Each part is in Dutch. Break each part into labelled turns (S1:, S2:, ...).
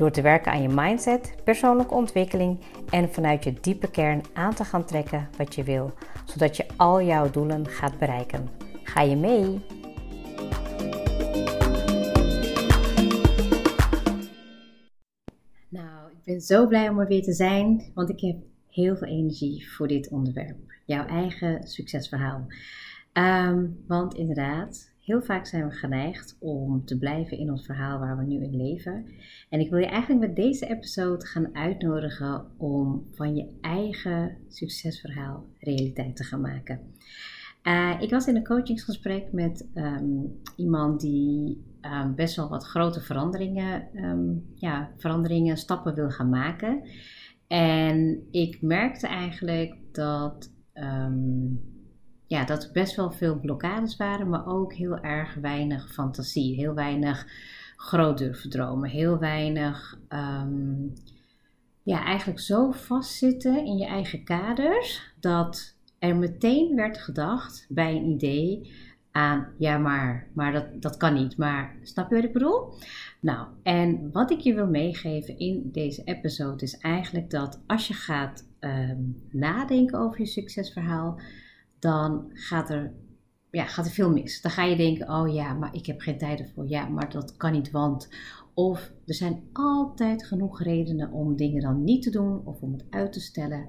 S1: Door te werken aan je mindset, persoonlijke ontwikkeling en vanuit je diepe kern aan te gaan trekken wat je wil, zodat je al jouw doelen gaat bereiken. Ga je mee? Nou, ik ben zo blij om er weer te zijn, want ik heb heel veel energie voor dit onderwerp. Jouw eigen succesverhaal. Ehm, want inderdaad, Heel vaak zijn we geneigd om te blijven in ons verhaal waar we nu in leven. En ik wil je eigenlijk met deze episode gaan uitnodigen om van je eigen succesverhaal realiteit te gaan maken. Uh, ik was in een coachingsgesprek met um, iemand die um, best wel wat grote veranderingen, um, ja, veranderingen, stappen wil gaan maken. En ik merkte eigenlijk dat ja, dat er best wel veel blokkades waren, maar ook heel erg weinig fantasie. Heel weinig groot durven dromen. Heel weinig, ehm, ja, eigenlijk zo vastzitten in je eigen kaders dat er meteen werd gedacht bij een idee aan, ja, maar, maar dat, dat kan niet. Maar snap je wat ik bedoel? Nou, en wat ik je wil meegeven in deze episode is eigenlijk dat als je gaat ehm, nadenken over je succesverhaal dan gaat er, ja, gaat er veel mis. Dan ga je denken, oh ja, maar ik heb geen tijd ervoor. Ja, maar dat kan niet, want... Of er zijn altijd genoeg redenen om dingen dan niet te doen of om het uit te stellen.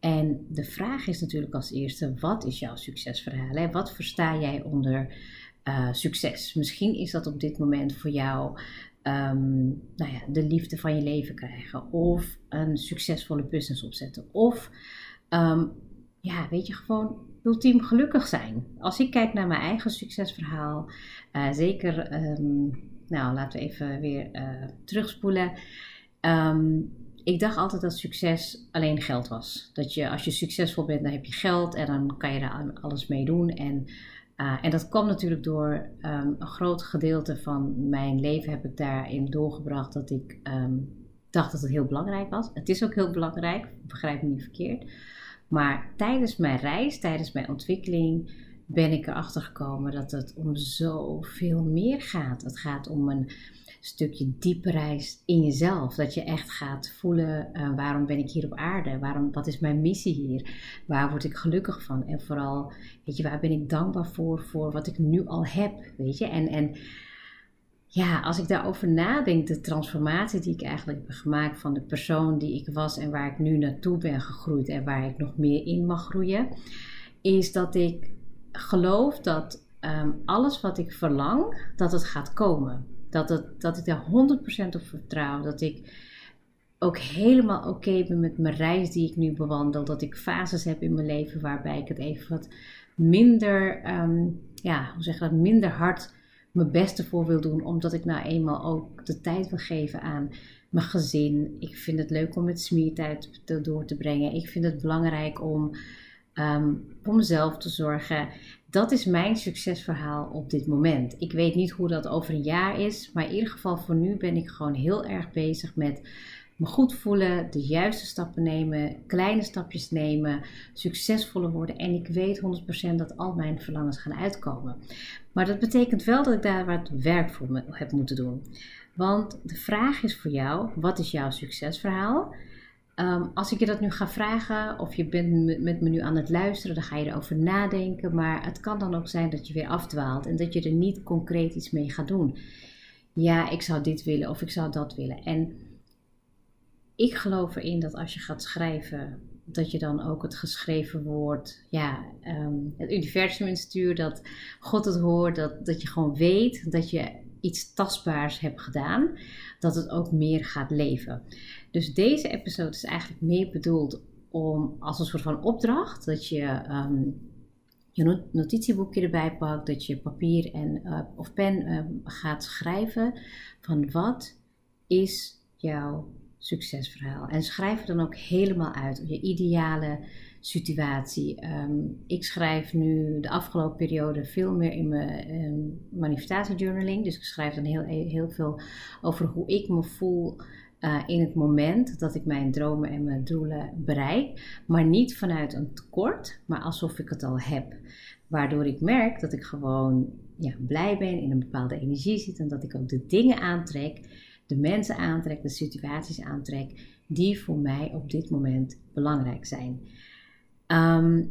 S1: En de vraag is natuurlijk als eerste, wat is jouw succesverhaal? Wat versta jij onder uh, succes? Misschien is dat op dit moment voor jou um, nou ja, de liefde van je leven krijgen. Of een succesvolle business opzetten. Of um, ja, weet je, gewoon ultiem gelukkig zijn. Als ik kijk naar mijn eigen succesverhaal, uh, zeker, um, nou laten we even weer uh, terugspoelen. Um, ik dacht altijd dat succes alleen geld was. Dat je als je succesvol bent, dan heb je geld en dan kan je daar alles mee doen. En, uh, en dat kwam natuurlijk door um, een groot gedeelte van mijn leven heb ik daarin doorgebracht dat ik dacht dat het heel belangrijk was. Het is ook heel belangrijk, begrijp me niet verkeerd. Maar tijdens mijn reis, tijdens mijn ontwikkeling, ben ik erachter gekomen dat het om zoveel meer gaat. Het gaat om een stukje diepe reis in jezelf. Dat je echt gaat voelen: uh, waarom ben ik hier op aarde? Waarom, wat is mijn missie hier? Waar word ik gelukkig van? En vooral, weet je, waar ben ik dankbaar voor, voor wat ik nu al heb? Weet je, en. en ja, als ik daarover nadenk, de transformatie die ik eigenlijk heb gemaakt van de persoon die ik was en waar ik nu naartoe ben gegroeid en waar ik nog meer in mag groeien, is dat ik geloof dat ehm, alles wat ik verlang, dat het gaat komen. Dat, het, dat ik daar 100% op vertrouw. Dat ik ook helemaal oké ben met mijn reis die ik nu bewandel. Dat ik fases heb in mijn leven waarbij ik het even wat minder, um, ja, hoe zeg je dat, minder hard mijn beste voor wil doen, omdat ik nou eenmaal ook de tijd wil geven aan mijn gezin. Ik vind het leuk om met smiertijd door te brengen. Ik vind het belangrijk om um, voor mezelf te zorgen. Dat is mijn succesverhaal op dit moment. Ik weet niet hoe dat over een jaar is, maar in ieder geval voor nu ben ik gewoon heel erg bezig met me goed voelen, de juiste stappen nemen, kleine stapjes nemen, succesvoller worden. En ik weet 100% dat al mijn verlangens gaan uitkomen. Maar dat betekent wel dat ik daar wat werk voor heb moeten doen. Want de vraag is voor jou: wat is jouw succesverhaal? Um, als ik je dat nu ga vragen, of je bent met me nu aan het luisteren, dan ga je erover nadenken. Maar het kan dan ook zijn dat je weer afdwaalt en dat je er niet concreet iets mee gaat doen. Ja, ik zou dit willen of ik zou dat willen. En ik geloof erin dat als je gaat schrijven, dat je dan ook het geschreven woord, ja, um, het universum instuurt, dat God het hoort, dat, dat je gewoon weet dat je iets tastbaars hebt gedaan, dat het ook meer gaat leven. Dus deze episode is eigenlijk meer bedoeld om als een soort van opdracht, dat je um, je notitieboekje erbij pakt, dat je papier en, uh, of pen uh, gaat schrijven van wat is jouw succesverhaal. En schrijf het dan ook helemaal uit. Je ideale situatie. Ehm, ik schrijf nu de afgelopen periode veel meer in mijn um, manifestatiejournaling. Dus ik schrijf dan heel, heel veel over hoe ik me voel uh, in het moment dat ik mijn dromen en mijn doelen bereik. Maar niet vanuit een tekort, maar alsof ik het al heb. Waardoor ik merk dat ik gewoon ja, blij ben, in een bepaalde energie zit en dat ik ook de dingen aantrek, de mensen aantrek, de situaties aantrek die voor mij op dit moment belangrijk zijn. Ehm,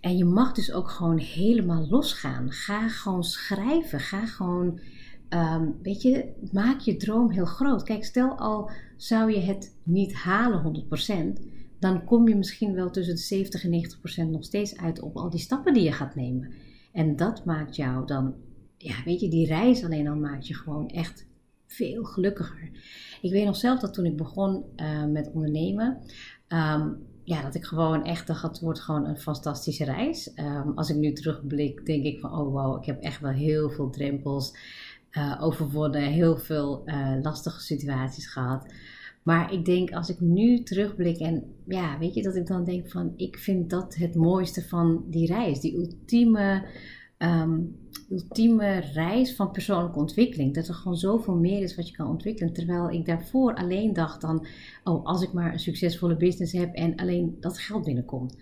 S1: en je mag dus ook gewoon helemaal losgaan. Ga gewoon schrijven. Ga gewoon, um, weet je, maak je droom heel groot. Kijk, stel al zou je het niet halen 100%, dan kom je misschien wel tussen de 70 en 90% nog steeds uit op al die stappen die je gaat nemen. En dat maakt jou dan, ja, weet je, die reis alleen al maakt je gewoon echt veel gelukkiger. Ik weet nog zelf dat toen ik begon uh, met ondernemen, um, ja, dat ik gewoon echt dacht, het wordt gewoon een fantastische reis. Um, als ik nu terugblik, denk ik van, oh wow, ik heb echt wel heel veel drempels uh, overwonnen, heel veel uh, lastige situaties gehad. Maar ik denk als ik nu terugblik en ja, weet je, dat ik dan denk van, ik vind dat het mooiste van die reis. Die ultieme um, ultieme reis van persoonlijke ontwikkeling. Dat er gewoon zoveel meer is wat je kan ontwikkelen. Terwijl ik daarvoor alleen dacht dan, oh, als ik maar een succesvolle business heb en alleen dat geld binnenkomt.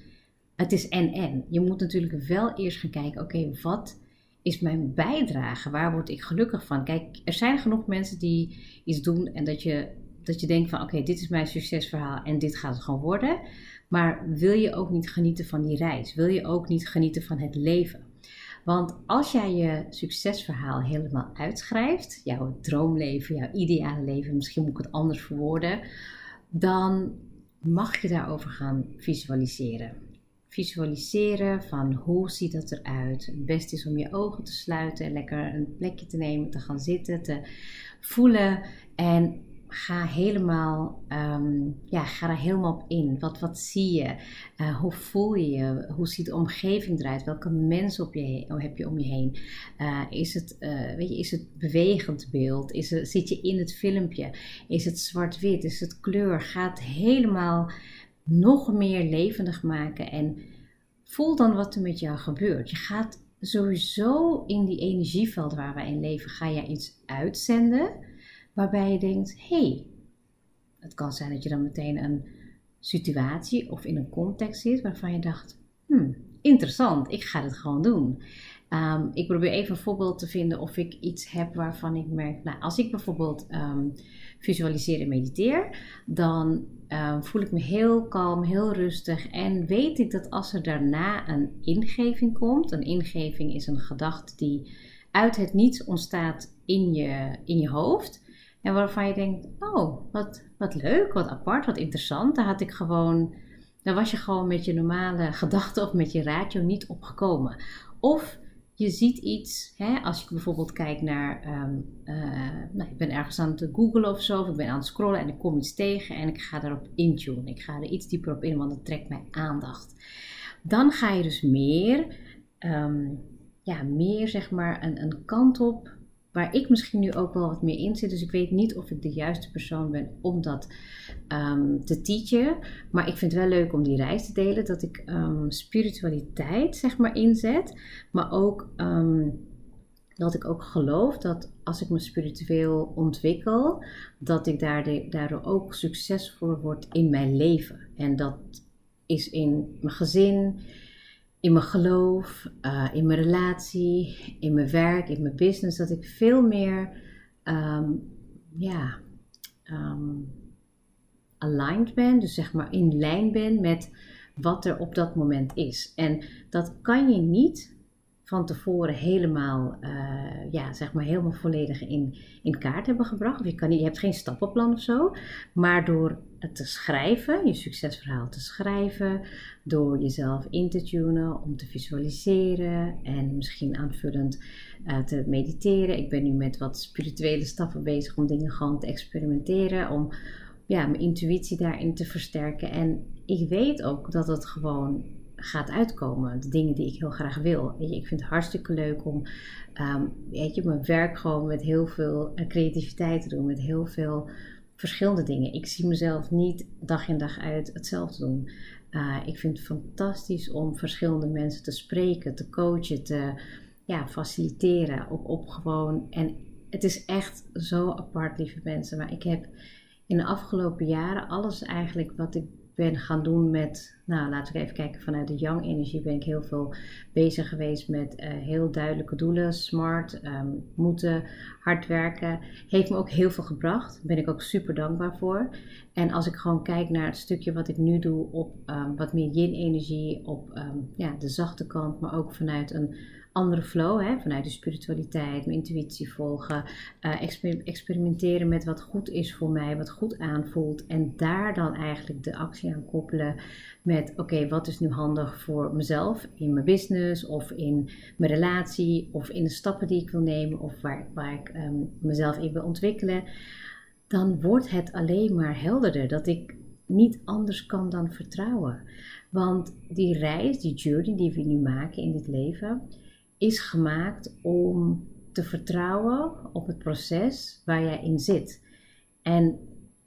S1: Het is en-en. Je moet natuurlijk wel eerst gaan kijken, oké, wat is mijn bijdrage? Waar word ik gelukkig van? Kijk, er zijn genoeg mensen die iets doen en dat je, dat je denkt van, oké, dit is mijn succesverhaal en dit gaat het gewoon worden. Maar wil je ook niet genieten van die reis? Wil je ook niet genieten van het leven? Want als jij je succesverhaal helemaal uitschrijft, jouw droomleven, jouw ideale leven, misschien moet ik het anders verwoorden, dan mag je daarover gaan visualiseren. Visualiseren van hoe ziet dat eruit. Het beste is om je ogen te sluiten, lekker een plekje te nemen, te gaan zitten, te voelen en ga helemaal, um, ja, ga er helemaal op in. Wat, wat zie je? Uh, hoe voel je je? Hoe ziet de omgeving eruit? Welke mensen op je, heb je om je heen? Uh, is, het, uh, weet je, is het bewegend beeld? Is zit je in het filmpje? Is het zwart-wit? Is het kleur? Ga het helemaal nog meer levendig maken en voel dan wat er met jou gebeurt. Je gaat sowieso in die energieveld waar we in leven, ga je iets uitzenden waarbij je denkt: hé, hey, het kan zijn dat je dan meteen een situatie of in een context zit waarvan je dacht: hmm, interessant, ik ga het gewoon doen. Um, ik probeer even een voorbeeld te vinden of ik iets heb waarvan ik merk, nou, als ik bijvoorbeeld um, visualiseer en mediteer, dan um, voel ik me heel kalm, heel rustig en weet ik dat als er daarna een ingeving komt, een ingeving is een gedachte die uit het niets ontstaat in je, in je hoofd, en waarvan je denkt, oh, wat, wat leuk, wat apart, wat interessant. Daar had ik gewoon, daar was je gewoon met je normale gedachten of met je radio niet opgekomen. Of je ziet iets, hè, als je bijvoorbeeld kijkt naar, um, uh, nou, ik ben ergens aan het googlen of zo, of ik ben aan het scrollen en ik kom iets tegen en ik ga daarop intunen. Ik ga er iets dieper op in, want dat trekt mijn aandacht. Dan ga je dus meer, um, ja, meer zeg maar een, een kant op waar ik misschien nu ook wel wat meer in zit. Dus ik weet niet of ik de juiste persoon ben om dat um, te teachen. Maar ik vind het wel leuk om die reis te delen. Dat ik um, spiritualiteit zeg maar inzet. Maar ook um, dat ik ook geloof dat als ik me spiritueel ontwikkel, dat ik daardoor ook succesvol word in mijn leven. En dat is in mijn gezin in mijn geloof, uh, in mijn relatie, in mijn werk, in mijn business, dat ik veel meer um, ja, um, aligned ben, dus zeg maar in lijn ben met wat er op dat moment is. En dat kan je niet van tevoren helemaal, uh, ja, zeg maar helemaal volledig in, in kaart hebben gebracht. Of je, kan niet, je hebt geen stappenplan of zo. Maar door te schrijven, je succesverhaal te schrijven, door jezelf in te tunen, om te visualiseren en misschien aanvullend uh, te mediteren. Ik ben nu met wat spirituele stappen bezig om dingen gewoon te experimenteren, om ja, mijn intuïtie daarin te versterken. En ik weet ook dat het gewoon gaat uitkomen. De dingen die ik heel graag wil. Weet je, ik vind het hartstikke leuk om um, weet je, mijn werk gewoon met heel veel eh, creativiteit te doen. Met heel veel verschillende dingen. Ik zie mezelf niet dag in dag uit hetzelfde doen. Uh, ik vind het fantastisch om verschillende mensen te spreken, te coachen, te ja, faciliteren. Op, op gewoon. En het is echt zo apart, lieve mensen. Maar ik heb in de afgelopen jaren alles eigenlijk wat ik ben gaan doen met, nou laten we even kijken, vanuit de Young Energie ben ik heel veel bezig geweest met uh, heel duidelijke doelen, smart, um, moeten, hard werken. Heeft me ook heel veel gebracht, daar ben ik ook super dankbaar voor. En als ik gewoon kijk naar het stukje wat ik nu doe op um, wat meer yin-energie, op um, ja, de zachte kant, maar ook vanuit een andere flow, hè, vanuit de spiritualiteit, mijn intuïtie volgen, uh, experimenteren met wat goed is voor mij, wat goed aanvoelt en daar dan eigenlijk de actie aan koppelen met oké, wat is nu handig voor mezelf in mijn business of in mijn relatie of in de stappen die ik wil nemen of waar, waar ik um, mezelf in wil ontwikkelen, dan wordt het alleen maar helderder dat ik niet anders kan dan vertrouwen. Want die reis, die journey die we nu maken in dit leven, is gemaakt om te vertrouwen op het proces waar jij in zit. En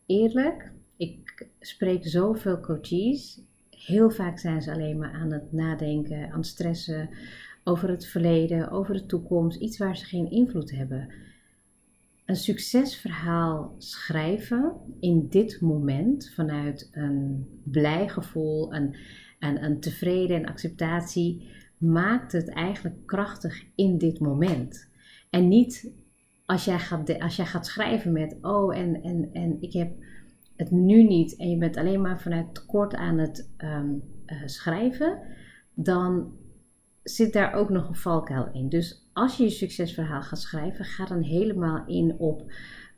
S1: eerlijk, ik spreek zoveel coaches. Heel vaak zijn ze alleen maar aan het nadenken, aan het stressen over het verleden, over de toekomst, iets waar ze geen invloed hebben. Een succesverhaal schrijven in dit moment vanuit een blij gevoel, een, een, een tevreden en acceptatie maakt het eigenlijk krachtig in dit moment. En niet als jij gaat, als jij gaat schrijven met, oh, en, en, en ik heb het nu niet, en je bent alleen maar vanuit tekort aan het ehm, eh, schrijven, dan zit daar ook nog een valkuil in. Dus als je je succesverhaal gaat schrijven, ga dan helemaal in op,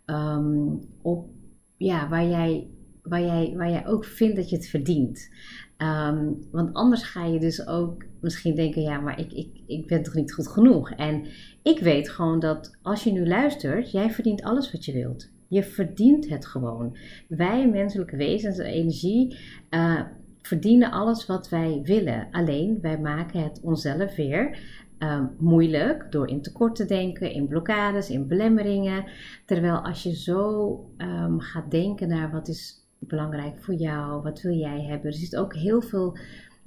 S1: ehm, op ja, waar, jij, waar, jij, waar jij ook vindt dat je het verdient. Ehm, want anders ga je dus ook misschien denken, ja, maar ik, ik, ik ben toch niet goed genoeg. En ik weet gewoon dat als je nu luistert, jij verdient alles wat je wilt. Je verdient het gewoon. Wij menselijke wezens, energie, uh, verdienen alles wat wij willen. Alleen wij maken het onszelf weer uh, moeilijk door in tekort te denken, in blokkades, in belemmeringen. Terwijl als je zo um, gaat denken naar wat is belangrijk voor jou, wat wil jij hebben. Er zit ook heel veel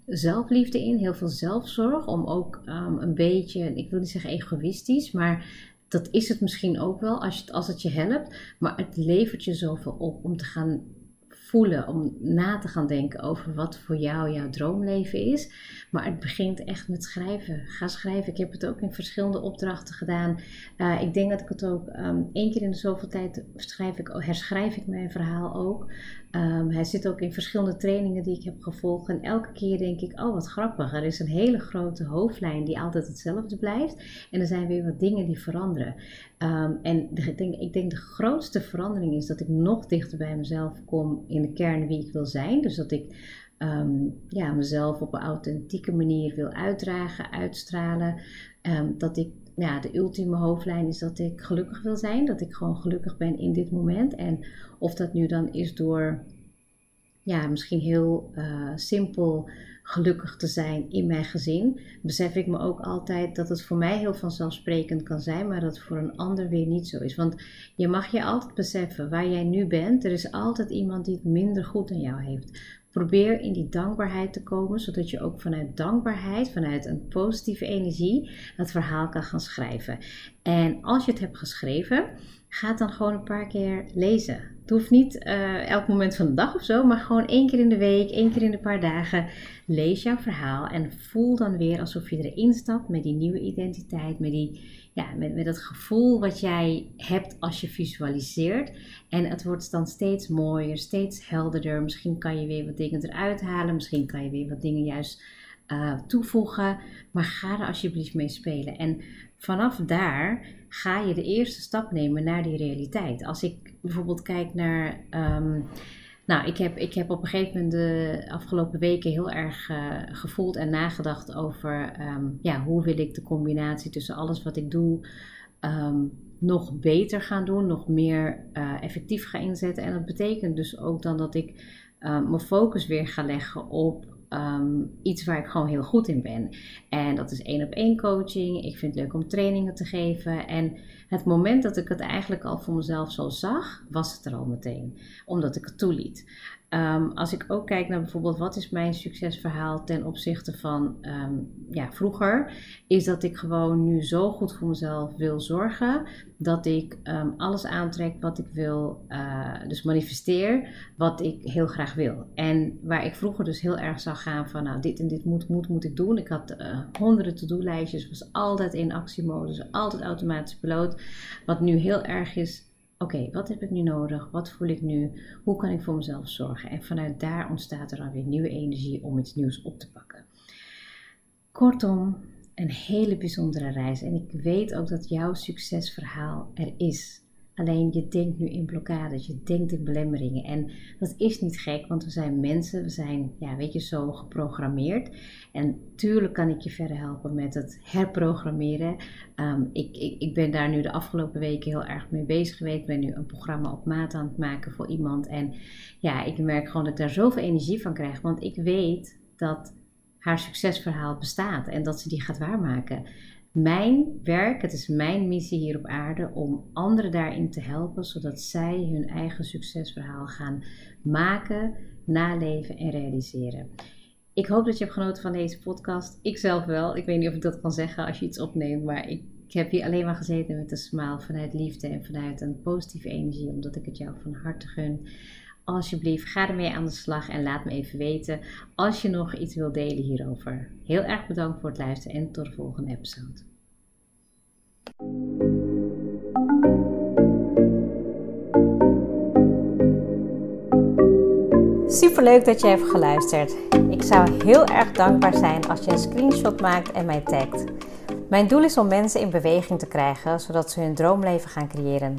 S1: zelfliefde in, heel veel zelfzorg. Om ook um, een beetje, ik wil niet zeggen egoïstisch, maar dat is het misschien ook wel als, je, als het je helpt. Maar het levert je zoveel op om te gaan voelen, om na te gaan denken over wat voor jou jouw droomleven is. Maar het begint echt met schrijven. Ga schrijven. Ik heb het ook in verschillende opdrachten gedaan. Uh, ik denk dat ik het ook um, één keer in de zoveel tijd schrijf ik, herschrijf ik mijn verhaal ook. Um, hij zit ook in verschillende trainingen die ik heb gevolgd. En elke keer denk ik, oh wat grappig. Er is een hele grote hoofdlijn die altijd hetzelfde blijft. En er zijn weer wat dingen die veranderen. Um, en ik, denk, ik denk de grootste verandering is dat ik nog dichter bij mezelf kom in de kern wie ik wil zijn. Dus dat ik um, ja, mezelf op een authentieke manier wil uitdragen, uitstralen. dat ik ja, de ultieme hoofdlijn is dat ik gelukkig wil zijn. Dat ik gewoon gelukkig ben in dit moment. En of dat nu dan is door, ja, misschien heel uh, simpel gelukkig te zijn in mijn gezin, besef ik me ook altijd dat het voor mij heel vanzelfsprekend kan zijn, maar dat voor een ander weer niet zo is. Want je mag je altijd beseffen waar jij nu bent. Er is altijd iemand die het minder goed aan jou heeft. Probeer in die dankbaarheid te komen, zodat je ook vanuit dankbaarheid, vanuit een positieve energie, het verhaal kan gaan schrijven. En als je het hebt geschreven, ga het dan gewoon een paar keer lezen. Het hoeft niet uh, elk moment van de dag of zo, maar gewoon één keer in de week, één keer in de paar dagen. Lees jouw verhaal en voel dan weer alsof je erin stapt met die nieuwe identiteit, met, die, ja, met, met het gevoel wat jij hebt als je visualiseert. En het wordt dan steeds mooier, steeds helderder. Misschien kan je weer wat dingen eruit halen, misschien kan je weer wat dingen juist uh, toevoegen. Maar ga er alsjeblieft mee spelen. En vanaf daar ga je de eerste stap nemen naar die realiteit. Als ik bijvoorbeeld kijk naar. Um, nou, ik heb, ik heb op een gegeven moment de afgelopen weken heel erg uh, gevoeld en nagedacht over um, ja, hoe wil ik de combinatie tussen alles wat ik doe um, nog beter gaan doen, nog meer uh, effectief gaan inzetten. En dat betekent dus ook dan dat ik uh, mijn focus weer ga leggen op ehm, iets waar ik gewoon heel goed in ben. En dat is één op één coaching. Ik vind het leuk om trainingen te geven. En het moment dat ik het eigenlijk al voor mezelf zo zag, was het er al meteen. Omdat ik het toeliet. Um, als ik ook kijk naar bijvoorbeeld wat is mijn succesverhaal ten opzichte van um, ja, vroeger, is dat ik gewoon nu zo goed voor mezelf wil zorgen dat ik um, alles aantrek wat ik wil, uh, dus manifesteer wat ik heel graag wil. En waar ik vroeger dus heel erg zag gaan van nou dit en dit moet, moet, moet ik doen. Ik had uh, honderden to-do-lijstjes, was altijd in actiemodus, altijd automatisch piloot. Wat nu heel erg is, oké, wat heb ik nu nodig? Wat voel ik nu? Hoe kan ik voor mezelf zorgen? En vanuit daar ontstaat er dan weer nieuwe energie om iets nieuws op te pakken. Kortom, een hele bijzondere reis. En ik weet ook dat jouw succesverhaal er is. Alleen je denkt nu in blokkades, je denkt in belemmeringen. En dat is niet gek, want we zijn mensen, we zijn, ja, weet je, zo geprogrammeerd. En tuurlijk kan ik je verder helpen met het herprogrammeren. Um, ik, ik, ik, ben daar nu de afgelopen weken heel erg mee bezig geweest. Ik ben nu een programma op maat aan het maken voor iemand. En ja, ik merk gewoon dat ik daar zoveel energie van krijg. Want ik weet dat haar succesverhaal bestaat en dat ze die gaat waarmaken mijn werk, het is mijn missie hier op aarde om anderen daarin te helpen, zodat zij hun eigen succesverhaal gaan maken, naleven en realiseren. Ik hoop dat je hebt genoten van deze podcast. Ik zelf wel. Ik weet niet of ik dat kan zeggen als je iets opneemt, maar ik, heb hier alleen maar gezeten met een smile vanuit liefde en vanuit een positieve energie, omdat ik het jou van harte gun. Alsjeblieft, ga ermee aan de slag en laat me even weten als je nog iets wilt delen hierover. Heel erg bedankt voor het luisteren en tot de volgende episode. Super leuk dat je hebt geluisterd. Ik zou heel erg dankbaar zijn als je een screenshot maakt en mij tagt. Mijn doel is om mensen in beweging te krijgen, zodat ze hun droomleven gaan creëren.